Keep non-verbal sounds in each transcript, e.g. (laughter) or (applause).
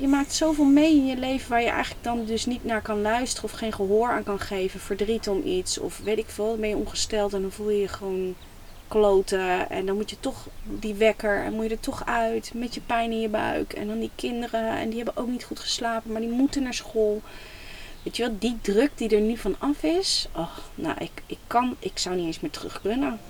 je maakt zoveel mee in je leven waar je eigenlijk dan dus niet naar kan luisteren of geen gehoor aan kan geven. Verdriet om iets of weet ik veel. Ben je ongesteld en dan voel je je gewoon kloten. En dan moet je toch die wekker en moet je er toch uit met je pijn in je buik. En dan die kinderen en die hebben ook niet goed geslapen, maar die moeten naar school. Weet je wel, die druk die er nu van af is. Oh, nou, ik, ik kan, ik zou niet eens meer terug kunnen.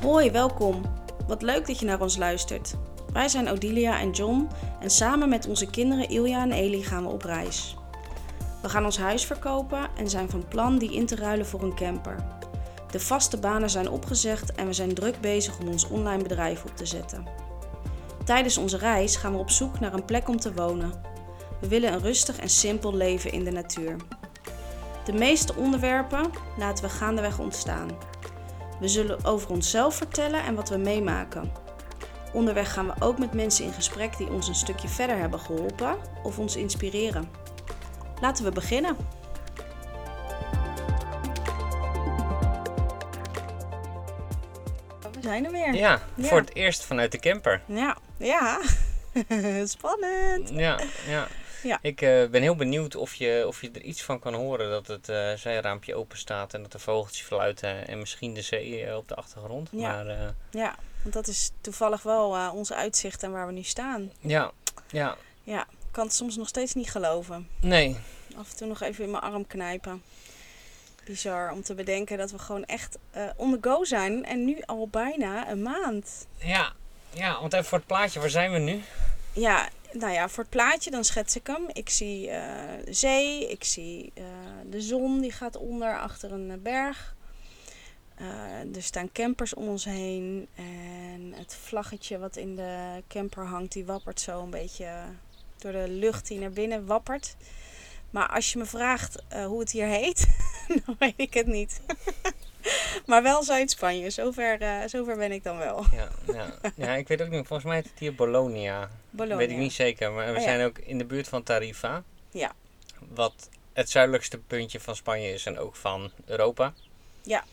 Hoi, welkom. Wat leuk dat je naar ons luistert. Wij zijn Odilia en John en samen met onze kinderen Ilja en Eli gaan we op reis. We gaan ons huis verkopen en zijn van plan die in te ruilen voor een camper. De vaste banen zijn opgezegd en we zijn druk bezig om ons online bedrijf op te zetten. Tijdens onze reis gaan we op zoek naar een plek om te wonen. We willen een rustig en simpel leven in de natuur. De meeste onderwerpen laten we gaandeweg ontstaan. We zullen over onszelf vertellen en wat we meemaken. Onderweg gaan we ook met mensen in gesprek die ons een stukje verder hebben geholpen of ons inspireren. Laten we beginnen. We zijn er weer. Ja, Ja. voor het eerst vanuit de camper. Ja, ja. (laughs) Spannend. Ja, ja. Ja. Ik eh, ben heel benieuwd of je, of je er iets van kan horen dat het eh, zijraampje open staat en dat de vogeltjes fluiten en misschien de zee eh, op de achtergrond. Ja. Maar Ja, want dat is toevallig wel onze uitzicht en waar we nu staan. ja, ja, Ja, ik kan het soms nog steeds niet geloven. nee. Af en toe nog even in mijn arm knijpen. Bizar om te bedenken dat we gewoon echt on the go zijn. En nu al bijna een maand. Ja, ja, want even voor het plaatje, waar zijn we nu? Ja, nou ja, voor het plaatje dan schets ik hem. Ik zie eh, zee, ik zie eh, de zon die gaat onder achter een eh, berg. Er staan campers om ons heen. En het vlaggetje wat in de camper hangt, die wappert zo een beetje door de lucht die naar binnen wappert. Maar als je me vraagt hoe het hier heet, (laughs) dan weet ik het niet. (laughs) maar wel Zuid-Spanje, zover, eh, zover ben ik dan wel. Ja, ja. ja, ik weet ook niet, volgens mij heet het hier Bologna. Bologna. Weet ik niet zeker, maar we Oh ja. zijn ook in de buurt van Tarifa. Ja. Wat het zuidelijkste puntje van Spanje is en ook van Europa. Ja.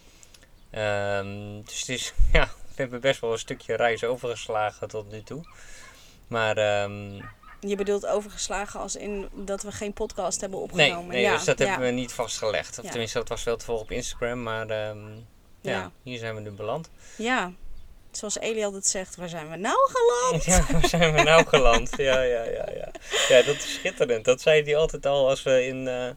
Ehm, dus het is, (laughs) ja, we hebben best wel een stukje reis overgeslagen tot nu toe. Maar ehm, Je bedoelt overgeslagen als in dat we geen podcast hebben nee, opgenomen. nee ja, dus dat hebben we niet vastgelegd. Of tenminste, dat was wel te volgen op Instagram, maar ehm, ja. Ja. hier zijn we nu beland. Ja, zoals Eli altijd zegt, waar zijn we nou geland? (laughs) Ja, waar zijn we nou geland? Ja, ja, ja, ja. Ja, dat is schitterend. Dat zei hij altijd al als we in, eh,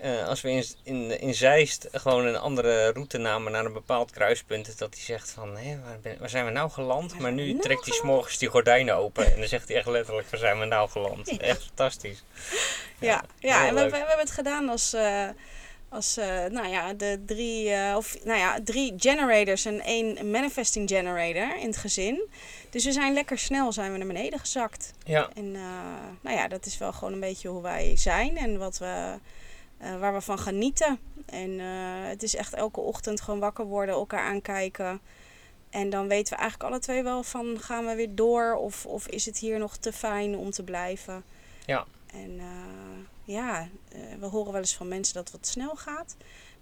eh, als we in, in, in Zeist gewoon een andere route namen naar een bepaald kruispunt. Dat hij zegt van, hé, waar, ben- waar zijn we nou geland? Maar we nu nou trekt hij s'morgens die gordijnen open. En dan zegt hij echt letterlijk, waar zijn we nou geland? Ja. Echt fantastisch. Ja, ja, en we, we leuk. hebben het gedaan als, eh, als eh, nou ja, de drie, of, nou ja, drie generators en één manifesting generator in het gezin. Dus we zijn lekker snel zijn we naar beneden gezakt. Ja, En nou ja, dat is wel gewoon een beetje hoe wij zijn en wat we, eh, waar we van genieten. En eh, het is echt elke ochtend gewoon wakker worden, elkaar aankijken. En dan weten we eigenlijk alle twee wel van gaan we weer door of, of is het hier nog te fijn om te blijven. Ja. En eh, ja, we horen wel eens van mensen dat het wat snel gaat.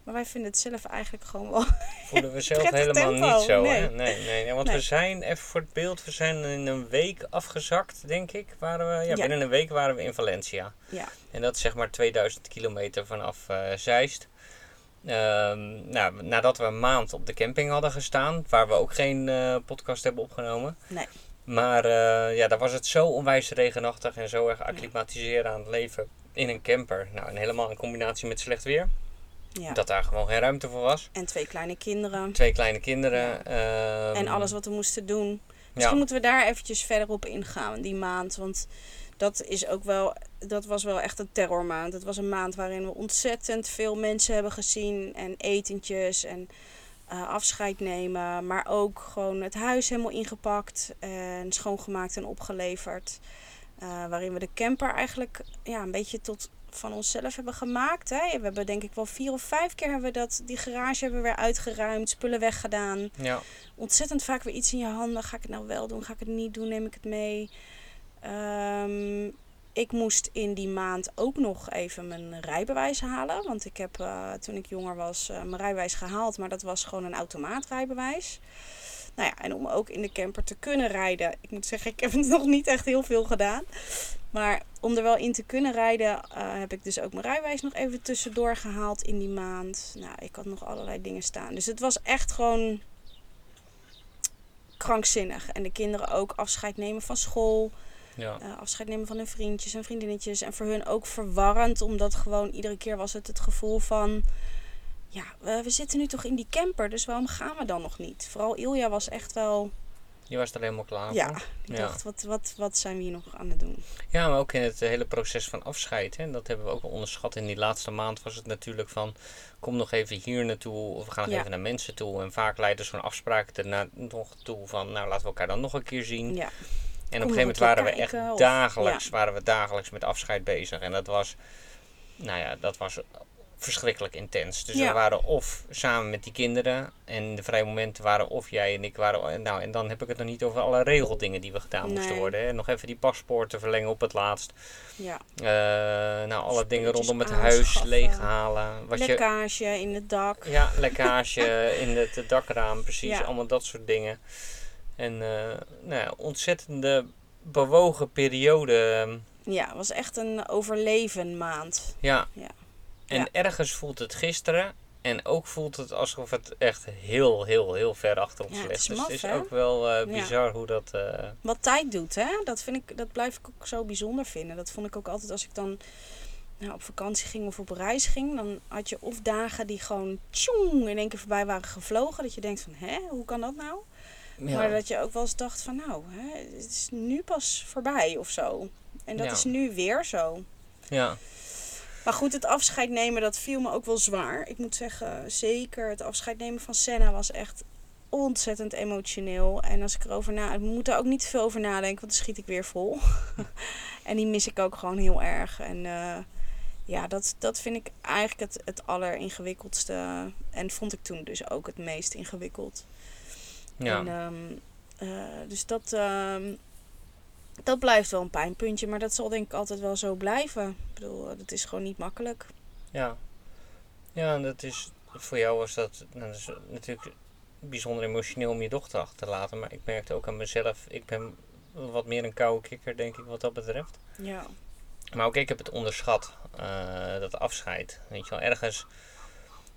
Maar wij vinden het zelf eigenlijk gewoon wel... (laughs) voelen we zelf helemaal tempo, niet zo. nee. Hè? Nee, nee, nee, want Nee. we zijn, even voor het beeld, we zijn in een week afgezakt, denk ik. Waren we, ja, Ja. binnen een week waren we in Valencia. Ja, En dat is zeg maar 2000 kilometer vanaf eh Zeist. Ehm, nou, nadat we een maand op de camping hadden gestaan, waar we ook geen eh, podcast hebben opgenomen. nee. Maar eh, ja, daar was het zo onwijs regenachtig en zo erg acclimatiseren aan het leven in een camper. Nou, en helemaal in combinatie met slecht weer. Ja. Dat daar gewoon geen ruimte voor was. En twee kleine kinderen. Twee kleine kinderen. ehm, En alles wat we moesten doen. Misschien moeten we daar eventjes verder op ingaan, die maand. Want dat is ook wel, dat was wel echt een terrormaand. Het was een maand waarin we ontzettend veel mensen hebben gezien. En etentjes en eh, afscheid nemen. Maar ook gewoon het huis helemaal ingepakt. En schoongemaakt en opgeleverd. Eh, waarin we de camper eigenlijk ja, een beetje tot van onszelf hebben gemaakt. Hè. We hebben denk ik wel vier of vijf keer hebben we dat, die garage hebben we weer uitgeruimd. Spullen weggedaan ja, ontzettend vaak weer iets in je handen. Ga ik het nou wel doen? Ga ik het niet doen? Neem ik het mee? Ehm, ik moest in die maand ook nog even mijn rijbewijs halen. Want ik heb uh, toen ik jonger was uh, mijn rijbewijs gehaald, maar dat was gewoon een automaatrijbewijs. Nou ja, en om ook in de camper te kunnen rijden. Ik moet zeggen, ik heb het (laughs) nog niet echt heel veel gedaan. Maar om er wel in te kunnen rijden, uh, heb ik dus ook mijn rijbewijs nog even tussendoor gehaald in die maand. Nou, ik had nog allerlei dingen staan. Dus het was echt gewoon krankzinnig. En de kinderen ook afscheid nemen van school. Ja. Uh, afscheid nemen van hun vriendjes en vriendinnetjes. En voor hun ook verwarrend, omdat gewoon iedere keer was het het gevoel van... Ja, we, we zitten nu toch in die camper, dus waarom gaan we dan nog niet? Vooral Ilja was echt wel... Je was er helemaal klaar Ja, voor. ik Ja. dacht, wat, wat, wat zijn we hier nog aan het doen? Ja, maar ook in het hele proces van afscheid. Hè, dat hebben we ook wel onderschat. In die laatste maand was het natuurlijk van... Kom nog even hier naartoe. Of we gaan nog Ja. even naar mensen toe. En vaak leidde zo'n afspraak erna nog toe van... Nou, laten we elkaar dan nog een keer zien. Ja, En op een gegeven moment waren we echt of- dagelijks, waren we dagelijks met afscheid bezig. En dat was, nou ja, dat was verschrikkelijk intens. Dus Ja. we waren of samen met die kinderen en de vrije momenten waren of jij en ik waren. en Nou, en dan heb ik het nog niet over alle regeldingen die we gedaan moesten worden. Hè. Nog even die paspoorten verlengen op het laatst. ja. Eh, nou, alle dingen rondom het huis leeghalen. Wat je, Lekkage in het dak. ja, (laughs) lekkage in het dakraam, precies. Ja. Allemaal dat soort dingen. En eh, nou ja, ontzettende bewogen periode. Ja, het was echt een overleven maand. Ja. Ja. En Ja. ergens voelt het gisteren. En ook voelt het alsof het echt heel, heel, heel ver achter ons ligt. is dus het is hè? ook wel eh, bizar hoe dat... eh, Wat tijd doet, hè? Dat, vind ik, dat blijf ik ook zo bijzonder vinden. Dat vond ik ook altijd als ik dan nou, op vakantie ging of op reis ging. Dan had je of dagen die gewoon tjoeng in één keer voorbij waren gevlogen. Dat je denkt van, hè, hoe kan dat nou? ja. Maar dat je ook wel eens dacht van, nou, hè, het is nu pas voorbij of zo. En dat Ja. is nu weer zo. ja. Maar goed, het afscheid nemen, dat viel me ook wel zwaar. Ik moet zeggen, zeker het afscheid nemen van Senna was echt ontzettend emotioneel. En als ik erover na... Ik moet er ook niet te veel over nadenken, want dan schiet ik weer vol. (laughs) en die mis ik ook gewoon heel erg. En eh, ja, dat, dat vind ik eigenlijk het, het alleringewikkeldste. En vond ik toen dus ook het meest ingewikkeld. ja. En, ehm, eh, dus dat, ehm, dat blijft wel een pijnpuntje. Maar dat zal denk ik altijd wel zo blijven. Ik bedoel, eh, dat is gewoon niet makkelijk. Ja. Ja, en dat is, voor jou was dat, nou, dat is natuurlijk bijzonder emotioneel om je dochter achter te laten. Maar ik merkte ook aan mezelf, ik ben wat meer een koude kikker, denk ik, wat dat betreft. Ja. Maar ook ik heb het onderschat, eh, dat afscheid. Weet je wel, ergens.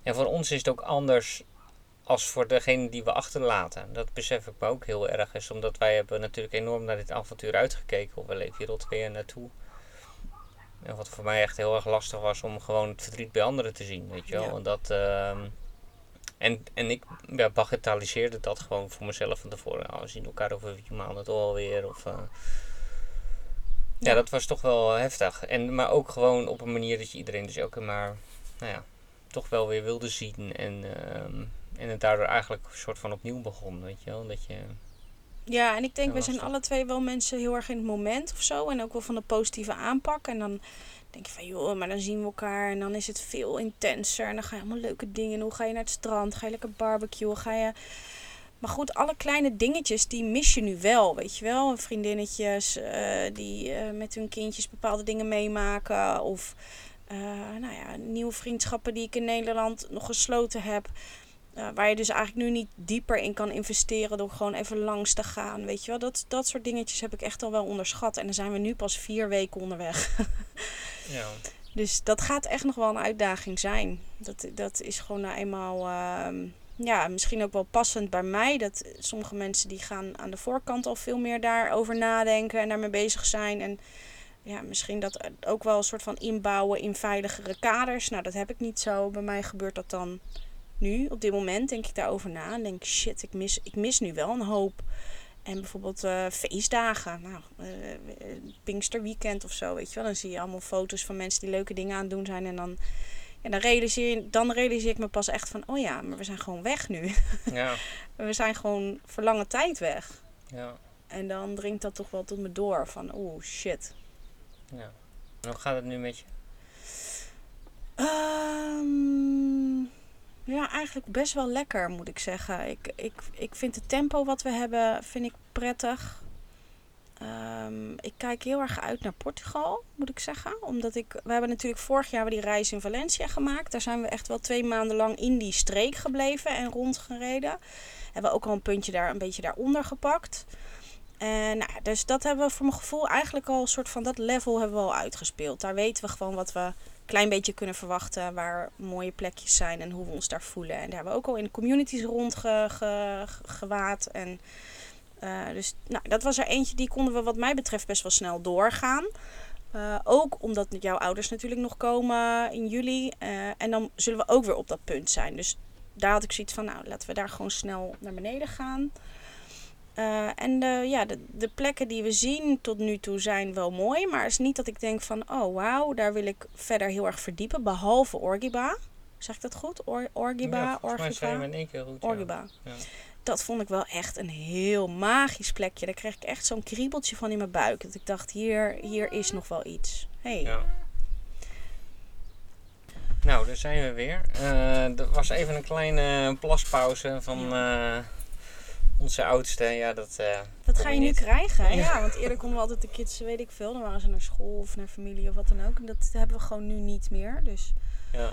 En voor ons is het ook anders als voor degene die we achterlaten. Dat besef ik me ook heel erg. Is omdat wij hebben natuurlijk enorm naar dit avontuur uitgekeken. We leven hier al twee jaar naartoe. En wat voor mij echt heel erg lastig was om gewoon het verdriet bij anderen te zien. Weet je wel. Ja. En, dat, ehm, en, en ik ja, bagatelliseerde dat gewoon voor mezelf van tevoren. Nou, we zien elkaar over vier maanden toch alweer. Of, eh, ja, Ja. dat was toch wel heftig. En, maar ook gewoon op een manier dat je iedereen dus ook maar, nou ja, toch wel weer wilde zien. En, ehm, en het daardoor eigenlijk een soort van opnieuw begon, weet je wel. Dat je, Ja, en ik denk, wij zijn alle twee wel mensen heel erg in het moment of zo. En ook wel van de positieve aanpak. En dan denk je van, joh, maar dan zien we elkaar. En dan is het veel intenser. En dan ga je allemaal leuke dingen doen. Ga je naar het strand? Ga je lekker barbecuen? Ga je... Maar goed, alle kleine dingetjes, die mis je nu wel, weet je wel. Vriendinnetjes eh, die eh, met hun kindjes bepaalde dingen meemaken. Of eh, nou ja, nieuwe vriendschappen die ik in Nederland nog gesloten heb. Waar je dus eigenlijk nu niet dieper in kan investeren door gewoon even langs te gaan. Weet je wel, dat, dat soort dingetjes heb ik echt al wel onderschat. En dan zijn we nu pas vier weken onderweg. (laughs) ja, Dus dat gaat echt nog wel een uitdaging zijn. Dat, dat is gewoon nou eenmaal, ehm, ja, misschien ook wel passend bij mij. Dat sommige mensen die gaan aan de voorkant al veel meer daarover nadenken en daarmee bezig zijn. En ja, misschien dat ook wel een soort van inbouwen in veiligere kaders. Nou, dat heb ik niet zo. Bij mij gebeurt dat dan nu. Op dit moment denk ik daarover na en denk shit, ik mis, ik mis nu wel een hoop. En bijvoorbeeld eh, feestdagen, nou, eh, Pinksterweekend of zo, weet je wel. Dan zie je allemaal foto's van mensen die leuke dingen aan het doen zijn. En dan, ja, dan, realiseer, je- dan realiseer ik me pas echt van, oh ja, maar we zijn gewoon weg nu. (laughs) ja, we zijn gewoon voor lange tijd weg. ja, En dan dringt dat toch wel tot me door van, oeh, shit. ja. En hoe gaat het nu met je? Ehm, ja, eigenlijk best wel lekker, moet ik zeggen. Ik, ik, ik vind het tempo wat we hebben, vind ik prettig. Ehm, ik kijk heel erg uit naar Portugal, moet ik zeggen. Omdat ik, we hebben natuurlijk vorig jaar die reis in Valencia gemaakt. Daar zijn we echt wel twee maanden lang in die streek gebleven en rondgereden. Hebben we ook al een puntje daar een beetje daaronder gepakt. En nou, dus dat hebben we voor mijn gevoel eigenlijk al een soort van dat level hebben we al uitgespeeld. Daar weten we gewoon wat we klein beetje kunnen verwachten. Waar mooie plekjes zijn en hoe we ons daar voelen. En daar hebben we ook al in de communities rondgewaad. En uh, dus nou, dat was er eentje die konden we wat mij betreft best wel snel doorgaan. Uh, ook omdat jouw ouders natuurlijk nog komen in juli. Uh, en dan zullen we ook weer op dat punt zijn. Dus daar had ik zoiets van, nou laten we daar gewoon snel naar beneden gaan. En de, ja, de, de plekken die we zien tot nu toe zijn wel mooi. Maar het is niet dat ik denk van, oh wauw, daar wil ik verder heel erg verdiepen. Behalve Orgiba. Zeg ik dat goed? Or, Orgiba? Ja, Orgiba. in één keer goed. Orgiba. Ja. Dat vond ik wel echt een heel magisch plekje. Daar kreeg ik echt zo'n kriebeltje van in mijn buik. Dat ik dacht, hier, hier is nog wel iets. Hey. Ja. Nou, daar zijn we weer. Uh, er was even een kleine plaspauze van uh, onze oudste. Ja, dat, uh, dat ga je nu krijgen. Ja. want eerder konden we altijd de kids, weet ik veel. Dan waren ze naar school of naar familie of wat dan ook. En dat hebben we gewoon nu niet meer. Dus, ja.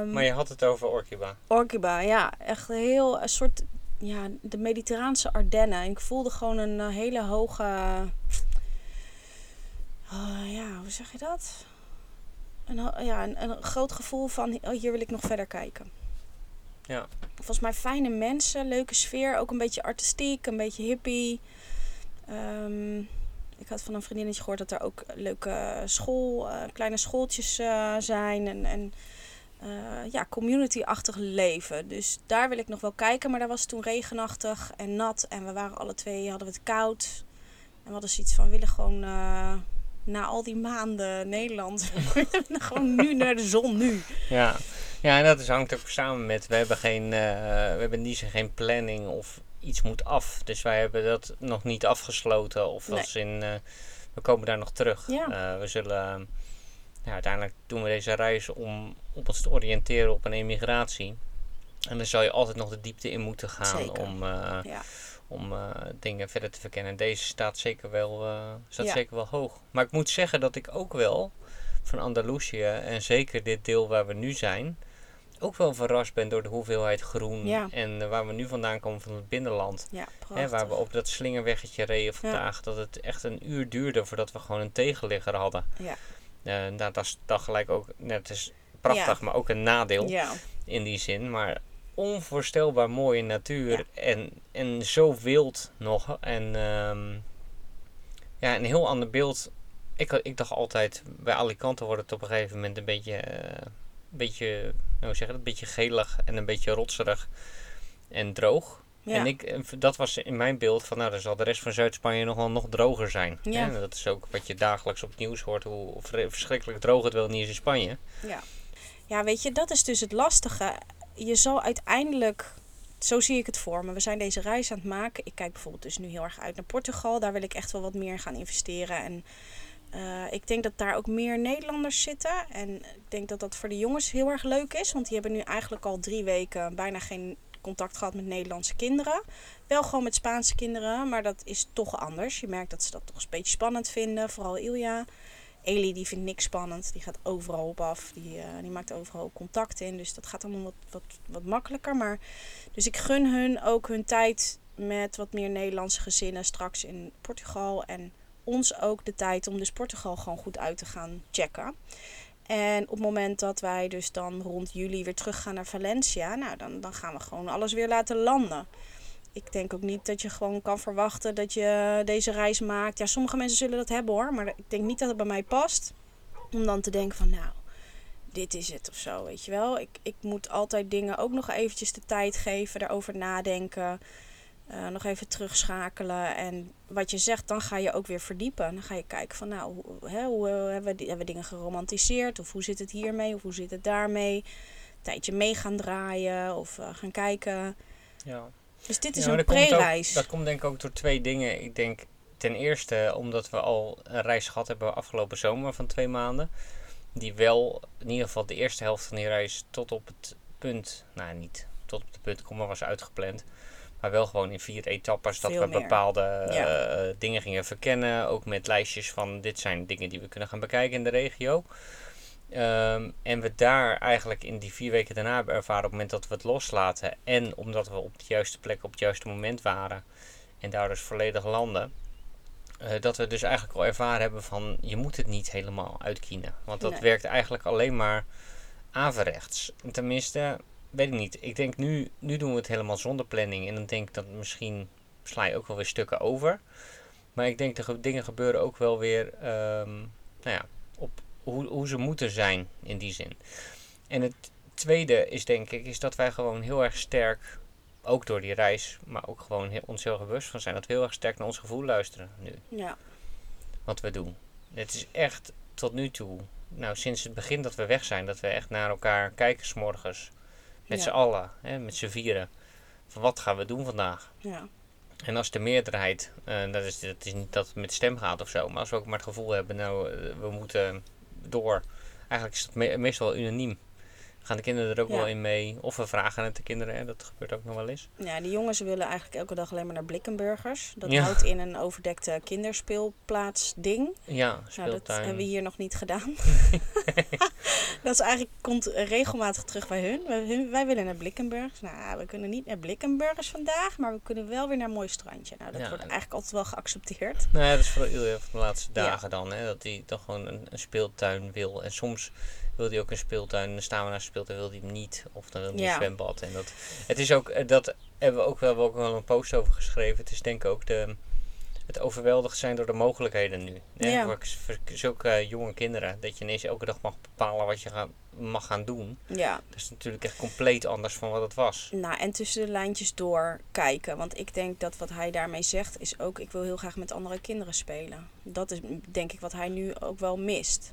Um, maar je had het over Orkiba. Orkiba, ja. Echt een heel een soort ja, de Mediterraanse Ardennen. En ik voelde gewoon een uh, hele hoge. Uh, ja, hoe zeg je dat? Een, ja, een, een, groot gevoel van oh, hier wil ik nog verder kijken. Ja. Volgens mij fijne mensen, leuke sfeer, ook een beetje artistiek, een beetje hippie. Um, ik had van een vriendinnetje gehoord dat er ook leuke school, uh, kleine schooltjes uh, zijn. En, en uh, ja, community-achtig leven. Dus daar wil ik nog wel kijken. Maar daar was het toen regenachtig en nat. En we waren alle twee, hadden we het koud. En we hadden zoiets van, we willen gewoon na al die maanden Nederland. (laughs) gewoon nu naar de zon, nu. Ja. Ja, en dat hangt ook samen met, we hebben, geen, uh, we hebben niet geen planning of iets moet af. Dus wij hebben dat nog niet afgesloten. Of nee. als in, we komen daar nog terug. Ja. we zullen ja, uiteindelijk doen we deze reis om, op ons te oriënteren op een emigratie. En dan zal je altijd nog de diepte in moeten gaan om, uh, ja. om uh, dingen verder te verkennen. Deze staat zeker wel, uh, staat ja. zeker wel hoog. Maar ik moet zeggen dat ik ook wel van Andalusië en zeker dit deel waar we nu zijn, ook wel verrast ben door de hoeveelheid groen. Ja. En waar we nu vandaan komen van het binnenland. Ja, Hè, waar we op dat slingerweggetje reden vandaag. Dat het echt een uur duurde voordat we gewoon een tegenligger hadden. Ja. Uh, nou, dat is dan gelijk ook, net is prachtig, maar ook een nadeel ja. in die zin. Maar onvoorstelbaar mooie natuur en, en zo wild nog. En um, ja, een heel ander beeld. Ik, ik dacht altijd, bij Alicante wordt het op een gegeven moment een beetje, uh, een beetje, hoe zeg je dat, een beetje gelig en een beetje rotserig en droog. Ja. En ik, dat was in mijn beeld van, nou, dan zal de rest van Zuid-Spanje nog wel nog droger zijn. Ja. En dat is ook wat je dagelijks op het nieuws hoort, hoe verschrikkelijk droog het wel niet is in Spanje. Ja. ja, weet je, dat is dus het lastige. Je zal uiteindelijk, zo zie ik het voor me, we zijn deze reis aan het maken. Ik kijk bijvoorbeeld dus nu heel erg uit naar Portugal. Daar wil ik echt wel wat meer gaan investeren. En uh, ik denk dat daar ook meer Nederlanders zitten. En ik denk dat dat voor de jongens heel erg leuk is. Want die hebben nu eigenlijk al drie weken bijna geen contact gehad met Nederlandse kinderen. Wel gewoon met Spaanse kinderen, maar dat is toch anders. Je merkt dat ze dat toch een beetje spannend vinden. Vooral Ilja. Eli die vindt niks spannend. Die gaat overal op af. Die, uh, die maakt overal contact in. Dus dat gaat allemaal wat, wat, wat makkelijker. Maar, dus ik gun hun ook hun tijd met wat meer Nederlandse gezinnen straks in Portugal. En ons ook de tijd om dus Portugal gewoon goed uit te gaan checken. En op het moment dat wij dus dan rond juli weer terug gaan naar Valencia, nou dan, dan gaan we gewoon alles weer laten landen. Ik denk ook niet dat je gewoon kan verwachten dat je deze reis maakt. Ja, sommige mensen zullen dat hebben hoor, maar ik denk niet dat het bij mij past. Om dan te denken van nou, dit is het of zo, weet je wel. Ik, ik moet altijd dingen ook nog eventjes de tijd geven, daarover nadenken. Uh, nog even terugschakelen. En wat je zegt, dan ga je ook weer verdiepen. Dan ga je kijken van, nou, hoe, hè, hoe uh, hebben, we, hebben we dingen geromantiseerd? Of hoe zit het hiermee? Of hoe zit het daarmee? Een tijdje mee gaan draaien of uh, gaan kijken. Ja. Dus dit is ja, een pre-reis. Dat komt denk ik ook door twee dingen. Ik denk ten eerste omdat we al een reis gehad hebben afgelopen zomer van twee maanden. Die wel, in ieder geval de eerste helft van die reis tot op het punt, nou niet tot op het punt, kom maar was uitgepland Maar wel gewoon in vier etappes dat Veel we meer. bepaalde Ja. eh, dingen gingen verkennen. Ook met lijstjes van dit zijn dingen die we kunnen gaan bekijken in de regio. Ehm, en we daar eigenlijk in die vier weken daarna hebben ervaren op het moment dat we het loslaten. En omdat we op de juiste plek op het juiste moment waren. En daar dus volledig landen. eh, dat we dus eigenlijk al ervaren hebben van je moet het niet helemaal uitkienen. Want dat Nee. werkt eigenlijk alleen maar averechts. Tenminste, weet ik niet. Ik denk nu, nu doen we het helemaal zonder planning. En dan denk ik dat misschien sla je ook wel weer stukken over. Maar ik denk dat dingen gebeuren ook wel weer ehm, nou ja, op hoe, hoe ze moeten zijn in die zin. En het tweede is denk ik, is dat wij gewoon heel erg sterk, ook door die reis, maar ook gewoon heel, ons heel bewust van zijn, dat we heel erg sterk naar ons gevoel luisteren nu Ja, wat we doen. Het is echt tot nu toe, nou sinds het begin dat we weg zijn, dat we echt naar elkaar kijken s'morgens. Met Ja. z'n allen, hè, met z'n vieren. Van wat gaan we doen vandaag? ja, En als de meerderheid, eh, dat, is, dat is niet dat het met stem gaat of zo, maar als we ook maar het gevoel hebben, nou eh, we moeten door. Eigenlijk is dat me- meestal unaniem. Gaan de kinderen er ook Ja. wel in mee? Of we vragen het de kinderen, hè? dat gebeurt ook nog wel eens. ja, die jongens willen eigenlijk elke dag alleen maar naar Blikkenburgers. Dat Ja. houdt in een overdekte kinderspeelplaats ding. Ja, Nou, dat speeltuin. hebben we hier nog niet gedaan. (laughs) (laughs) dat is eigenlijk, komt regelmatig terug bij hun. Wij, wij willen naar Blikkenburgers. Nou, we kunnen niet naar Blikkenburgers vandaag, maar we kunnen wel weer naar een mooi strandje. Nou, dat Ja, wordt en- eigenlijk altijd wel geaccepteerd. Nou ja, dat is vooral van de laatste dagen dan. Hè, dat hij toch gewoon een, een speeltuin wil. En soms wil hij ook een speeltuin. En dan staan we naar speeltuin, wil hij hem niet. Of dan wil hij Ja. een zwembad. En dat, het is ook, eh, dat hebben we ook wel, we hebben ook wel een post over geschreven. Het is denk ik ook de, het overweldigd zijn door de mogelijkheden nu. Hè, Ja. Voor, voor zulke eh, jonge kinderen. Dat je ineens elke dag mag bepalen wat je gaat, mag gaan doen. Ja, Dat is natuurlijk echt compleet anders van wat het was. nou, en tussen de lijntjes door kijken. Want ik denk dat wat hij daarmee zegt is ook... ik wil heel graag met andere kinderen spelen. Dat is denk ik wat hij nu ook wel mist.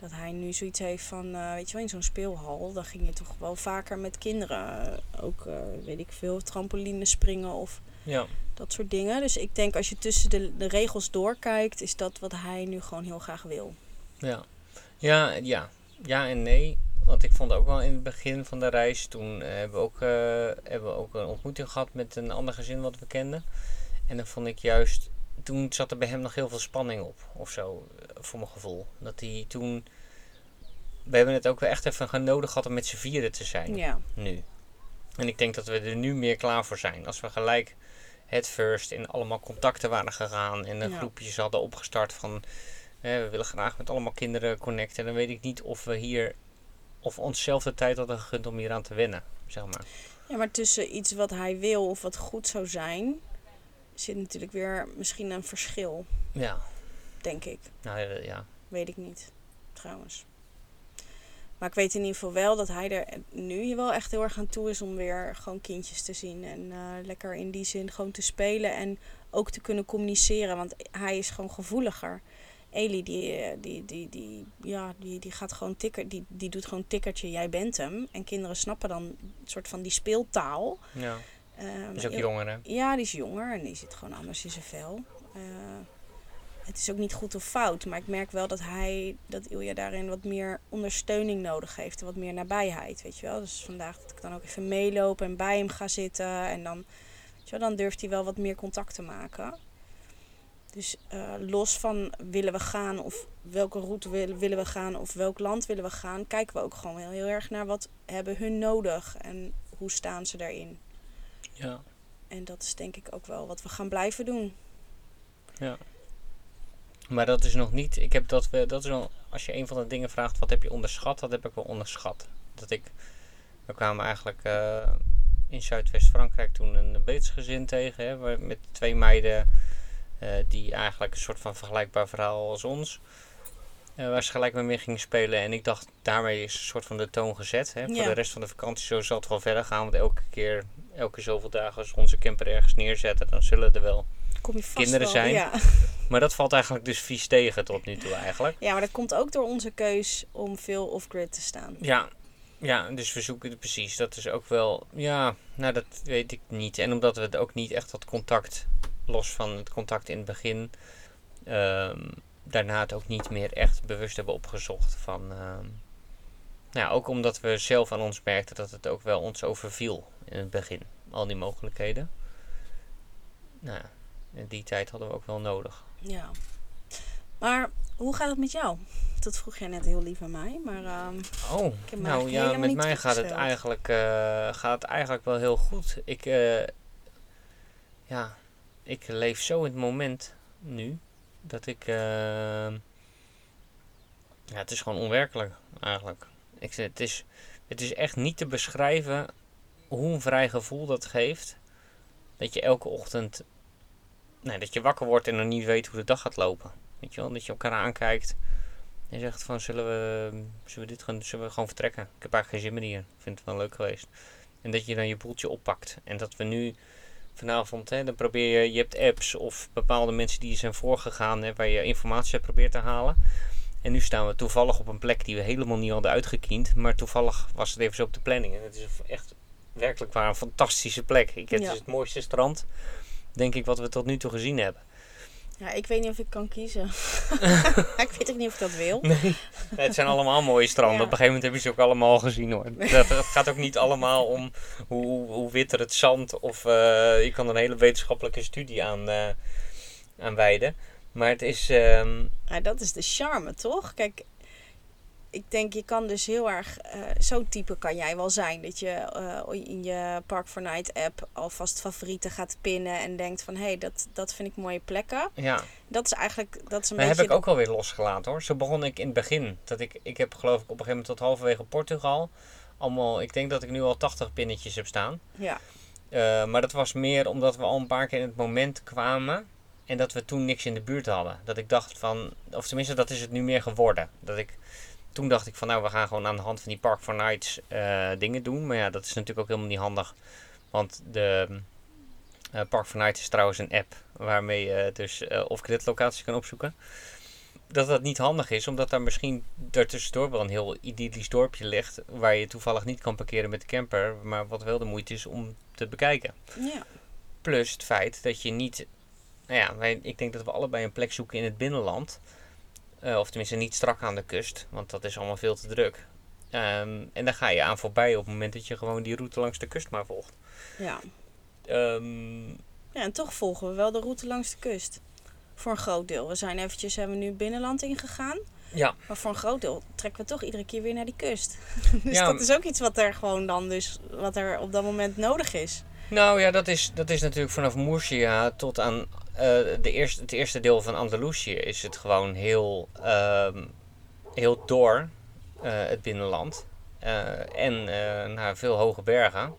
Dat hij nu zoiets heeft van, eh, weet je wel, in zo'n speelhal... dan ging je toch wel vaker met kinderen... eh, ook, eh, weet ik veel, trampoline springen of Ja. dat soort dingen. Dus ik denk als je tussen de, de regels doorkijkt... is dat wat hij nu gewoon heel graag wil. Ja. Ja, ja. Ja en nee. Want ik vond ook wel in het begin van de reis, toen hebben, we ook, hebben we ook een ontmoeting gehad met een ander gezin wat we kenden. En dan vond ik juist, toen zat er bij hem nog heel veel spanning op, of zo, voor mijn gevoel. Dat hij toen, we hebben het ook wel echt even nodig gehad om met z'n vieren te zijn, Ja, nu. En ik denk dat we er nu meer klaar voor zijn. Als we gelijk het first in allemaal contacten waren gegaan en een Ja. groepjes hadden opgestart van we willen graag met allemaal kinderen connecten, dan weet ik niet of we hier of onszelf de tijd hadden gegund om hier aan te wennen, zeg maar. Ja, maar tussen iets wat hij wil of wat goed zou zijn, zit natuurlijk weer misschien een verschil, Ja, denk ik. nou ja, ja. Weet ik niet, trouwens. Maar ik weet in ieder geval wel dat hij er nu wel echt heel erg aan toe is om weer gewoon kindjes te zien. En eh, lekker in die zin gewoon te spelen en ook te kunnen communiceren. Want hij is gewoon gevoeliger. Eli, die, eh, die, die, die, ja, die, die gaat gewoon tikker, die, die doet gewoon tikkertje, jij bent hem. En kinderen snappen dan een soort van die speeltaal. ja. Ehm, is ook jonger hè. ja, die is jonger en die zit gewoon anders in zijn vel. Eh, het is ook niet goed of fout, maar ik merk wel dat hij, dat Ilja daarin wat meer ondersteuning nodig heeft en wat meer nabijheid, weet je wel. Dus vandaag dat ik dan ook even meeloop en bij hem ga zitten en dan, weet je wel, dan durft hij wel wat meer contact te maken. Dus eh, los van willen we gaan of welke route willen, willen we gaan of welk land willen we gaan, kijken we ook gewoon heel, heel erg naar wat hebben hun nodig en hoe staan ze daarin. Ja. En dat is denk ik ook wel wat we gaan blijven doen. Maar dat is nog niet. Ik heb dat, we, dat is wel. Als je een van de dingen vraagt, wat heb je onderschat? Dat heb ik wel onderschat. Dat ik. We kwamen eigenlijk eh, in Zuidwest-Frankrijk toen een Brits gezin tegen. Hè, waar- met twee meiden. eh, die eigenlijk een soort van vergelijkbaar verhaal als ons. eh, waar ze gelijk mee mee gingen spelen. En ik dacht, daarmee is een soort van de toon gezet. Hè, voor de rest van de vakantie zo zal het wel verder gaan. Want elke keer, elke zoveel dagen als we onze camper ergens neerzetten, dan zullen er wel. Kom je vast Kinderen wel, zijn. Ja. (laughs) Maar dat valt eigenlijk dus vies tegen tot nu toe eigenlijk. ja, maar dat komt ook door onze keus om veel off-grid te staan. Ja, ja, dus we zoeken het precies. Dat is ook wel, ja, nou dat weet ik niet. En omdat we het ook niet echt dat contact, los van het contact in het begin, ehm, daarna het ook niet meer echt bewust hebben opgezocht van, ehm, nou ja, ook omdat we zelf aan ons merkten dat het ook wel ons overviel in het begin, al die mogelijkheden. nou die tijd hadden we ook wel nodig. Ja. Maar hoe gaat het met jou? Dat vroeg jij net heel lief aan mij, maar ehm, Oh, nou ja, met mij gaat het, eigenlijk, eh, gaat het eigenlijk wel heel goed. Ik, eh, ja, ik leef zo in het moment nu dat ik, eh, ja, het is gewoon onwerkelijk eigenlijk. Ik, zeg, het, is, het is echt niet te beschrijven hoe een vrij gevoel dat geeft. Dat je elke ochtend, nee, dat je wakker wordt en nog niet weet hoe de dag gaat lopen. Weet je wel, dat je elkaar aankijkt. En zegt van, zullen we, zullen we dit gaan, zullen we gewoon vertrekken? Ik heb eigenlijk geen zin meer hier. Ik vind het wel leuk geweest. En dat je dan je boeltje oppakt. En dat we nu vanavond, hè, dan probeer je, je hebt apps of bepaalde mensen die je zijn voorgegaan, hè, waar je informatie uit probeert te halen. En nu staan we toevallig op een plek die we helemaal niet hadden uitgekiend. Maar toevallig was het even zo op de planning. En het is echt werkelijk waar een fantastische plek. Ik, het Ja. is het mooiste strand, denk ik, wat we tot nu toe gezien hebben. ja, ik weet niet of ik kan kiezen. (laughs) (laughs) ik weet ook niet of ik dat wil. Nee, het zijn allemaal mooie stranden. Ja. Op een gegeven moment heb je ze ook allemaal al gezien hoor. Dat, het gaat ook niet allemaal om hoe, hoe witter het zand of eh, je kan er een hele wetenschappelijke studie aan, eh aan wijden. Maar het is, ehm, Ja, dat is de charme, toch? Kijk, ik denk je kan dus heel erg... eh, Zo'n type kan jij wel zijn. Dat je eh, in je Park for Night app alvast favorieten gaat pinnen. En denkt van, hé, hey, dat, dat vind ik mooie plekken. ja, Dat is eigenlijk dat is een beetje... heb ik ook alweer losgelaten hoor. Zo begon ik in het begin. Dat ik, ik heb geloof ik op een gegeven moment tot halverwege Portugal. Allemaal, ik denk dat ik nu al 80 pinnetjes heb staan. Ja, Eh, maar dat was meer omdat we al een paar keer in het moment kwamen. En dat we toen niks in de buurt hadden. Dat ik dacht van, of tenminste dat is het nu meer geworden. Dat ik, toen dacht ik van nou we gaan gewoon aan de hand van die Park for Nights eh, dingen doen. Maar ja dat is natuurlijk ook helemaal niet handig. Want de eh, Park for Nights is trouwens een app waarmee je dus eh off-grid locaties kan opzoeken. Dat dat niet handig is, omdat daar misschien daartussendoor wel een heel idyllisch dorpje ligt. Waar je toevallig niet kan parkeren met de camper. Maar wat wel de moeite is om te bekijken. ja. Plus het feit dat je niet. Nou ja, wij, ik denk dat we allebei een plek zoeken in het binnenland. Eh, of tenminste niet strak aan de kust, want dat is allemaal veel te druk. Ehm, en daar ga je aan voorbij op het moment dat je gewoon die route langs de kust maar volgt. ja. Ehm, Ja, en toch volgen we wel de route langs de kust. Voor een groot deel. We zijn eventjes, hebben we nu binnenland ingegaan. ja, Maar voor een groot deel trekken we toch iedere keer weer naar die kust. (laughs) dus Ja, dat is ook iets wat er gewoon dan dus, wat er op dat moment nodig is. nou ja, dat is, dat is natuurlijk vanaf Murcia tot aan de eerste, het eerste deel van Andalusië is het gewoon heel, ehm, heel door eh, het binnenland. Eh, en eh, nou, veel hoge bergen.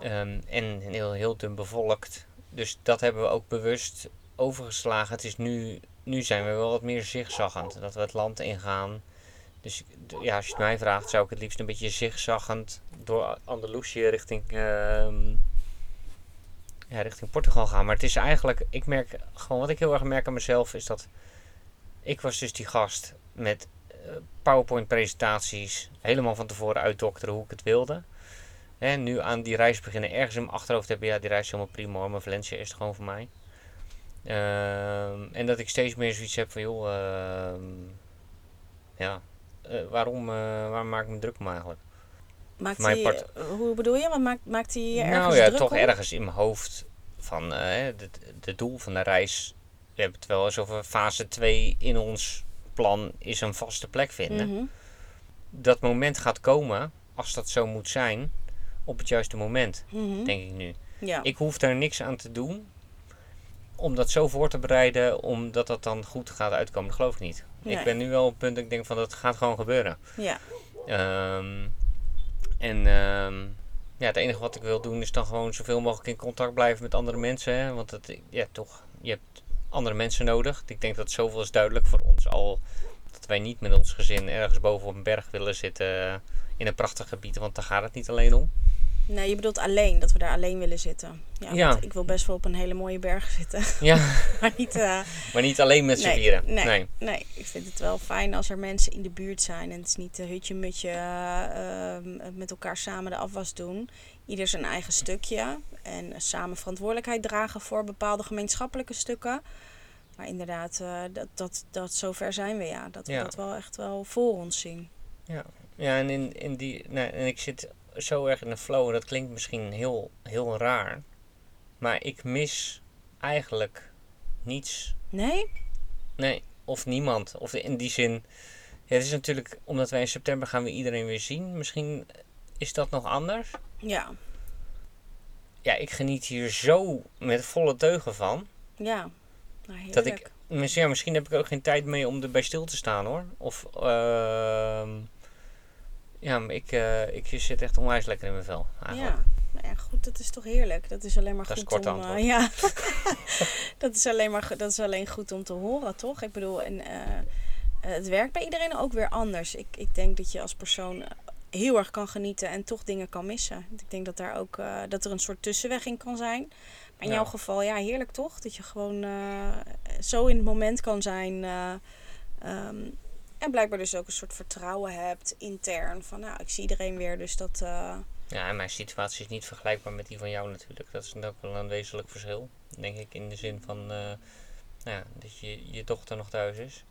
Ehm, en heel, heel dun bevolkt. Dus dat hebben we ook bewust overgeslagen. Het is nu, nu zijn we wel wat meer zigzaggend. Dat we het land ingaan. Dus ja, als je het mij vraagt, zou ik het liefst een beetje zigzaggend door Andalusië richting, ehm, ja, richting Portugal gaan. Maar het is eigenlijk, ik merk gewoon wat ik heel erg merk aan mezelf, is dat ik was dus die gast met eh, PowerPoint presentaties, helemaal van tevoren uitdokteren hoe ik het wilde. En nu aan die reis beginnen, ergens in mijn achterhoofd hebben, ja, die reis is helemaal prima hoor, maar Valencia is het gewoon voor mij. Ehm, en dat ik steeds meer zoiets heb van, joh, ehm, ja, eh, waarom, eh, waarom maak ik me druk om eigenlijk? Maakt hij, part- eh, hoe bedoel je? Wat maakt, maakt hij ergens nou ja, druk toch om? ergens in mijn hoofd van eh, de, de doel van de reis. We hebben het wel eens over fase 2 in ons plan is een vaste plek vinden. Mhm. Dat moment gaat komen, als dat zo moet zijn, op het juiste moment, Mhm. denk ik nu. Ja. Ik hoef daar niks aan te doen om dat zo voor te bereiden, omdat dat dan goed gaat uitkomen. Dat geloof ik niet. Nee. Ik ben nu wel op het punt dat ik denk van dat gaat gewoon gebeuren. ja. Ehm, en ehm, ja, het enige wat ik wil doen is dan gewoon zoveel mogelijk in contact blijven met andere mensen. Hè? Want het, ja, toch, je hebt andere mensen nodig. Ik denk dat zoveel is duidelijk voor ons al. Dat wij niet met ons gezin ergens boven op een berg willen zitten eh, in een prachtig gebied. Want daar gaat het niet alleen om. Nee, je bedoelt alleen, dat we daar alleen willen zitten. Ja, Ja. want ik wil best wel op een hele mooie berg zitten. Ja, (laughs) maar niet... eh, maar niet alleen met z'n nee, vieren. Nee, Nee. nee. ik vind het wel fijn als er mensen in de buurt zijn. En het is niet een hutje-mutje eh, ehm, met elkaar samen de afwas doen. Ieder zijn eigen stukje. En samen verantwoordelijkheid dragen voor bepaalde gemeenschappelijke stukken. Maar inderdaad, eh, dat, dat, dat zover zijn we ja. Dat we Ja. dat wel echt wel voor ons zien. Ja, en, in, in die, nou, en ik zit zo erg in de flow. en Dat klinkt misschien heel, heel raar. Maar ik mis eigenlijk niets. Nee? Nee, of niemand. Of in die zin. Ja, het is natuurlijk, omdat wij in september gaan we iedereen weer zien. Misschien is dat nog anders. Ja. Ja, ik geniet hier zo met volle teugen van. Ja. Nou, Dat ik, misschien, ja, misschien heb ik ook geen tijd mee om erbij stil te staan hoor. Of, ehm ja, maar ik, eh, ik zit echt onwijs lekker in mijn vel. Eigenlijk. Ja. Nou ja, goed, dat is toch heerlijk. Dat is alleen maar Dat goed om. eh, ja. (laughs) dat is alleen maar dat is alleen goed om te horen, toch? Ik bedoel, en, eh, het werkt bij iedereen ook weer anders. Ik, ik denk dat je als persoon heel erg kan genieten en toch dingen kan missen. Ik denk dat daar ook dat er een soort tussenweg in kan zijn. Maar in Ja. jouw geval, ja, heerlijk toch? Dat je gewoon zo in het moment kan zijn. eh, ehm, en blijkbaar dus ook een soort vertrouwen hebt intern. Van nou, ik zie iedereen weer, dus dat. eh, Ja, en mijn situatie is niet vergelijkbaar met die van jou natuurlijk. Dat is ook wel een wezenlijk verschil. Denk ik in de zin van eh, nou ja, dat je, je dochter nog thuis is.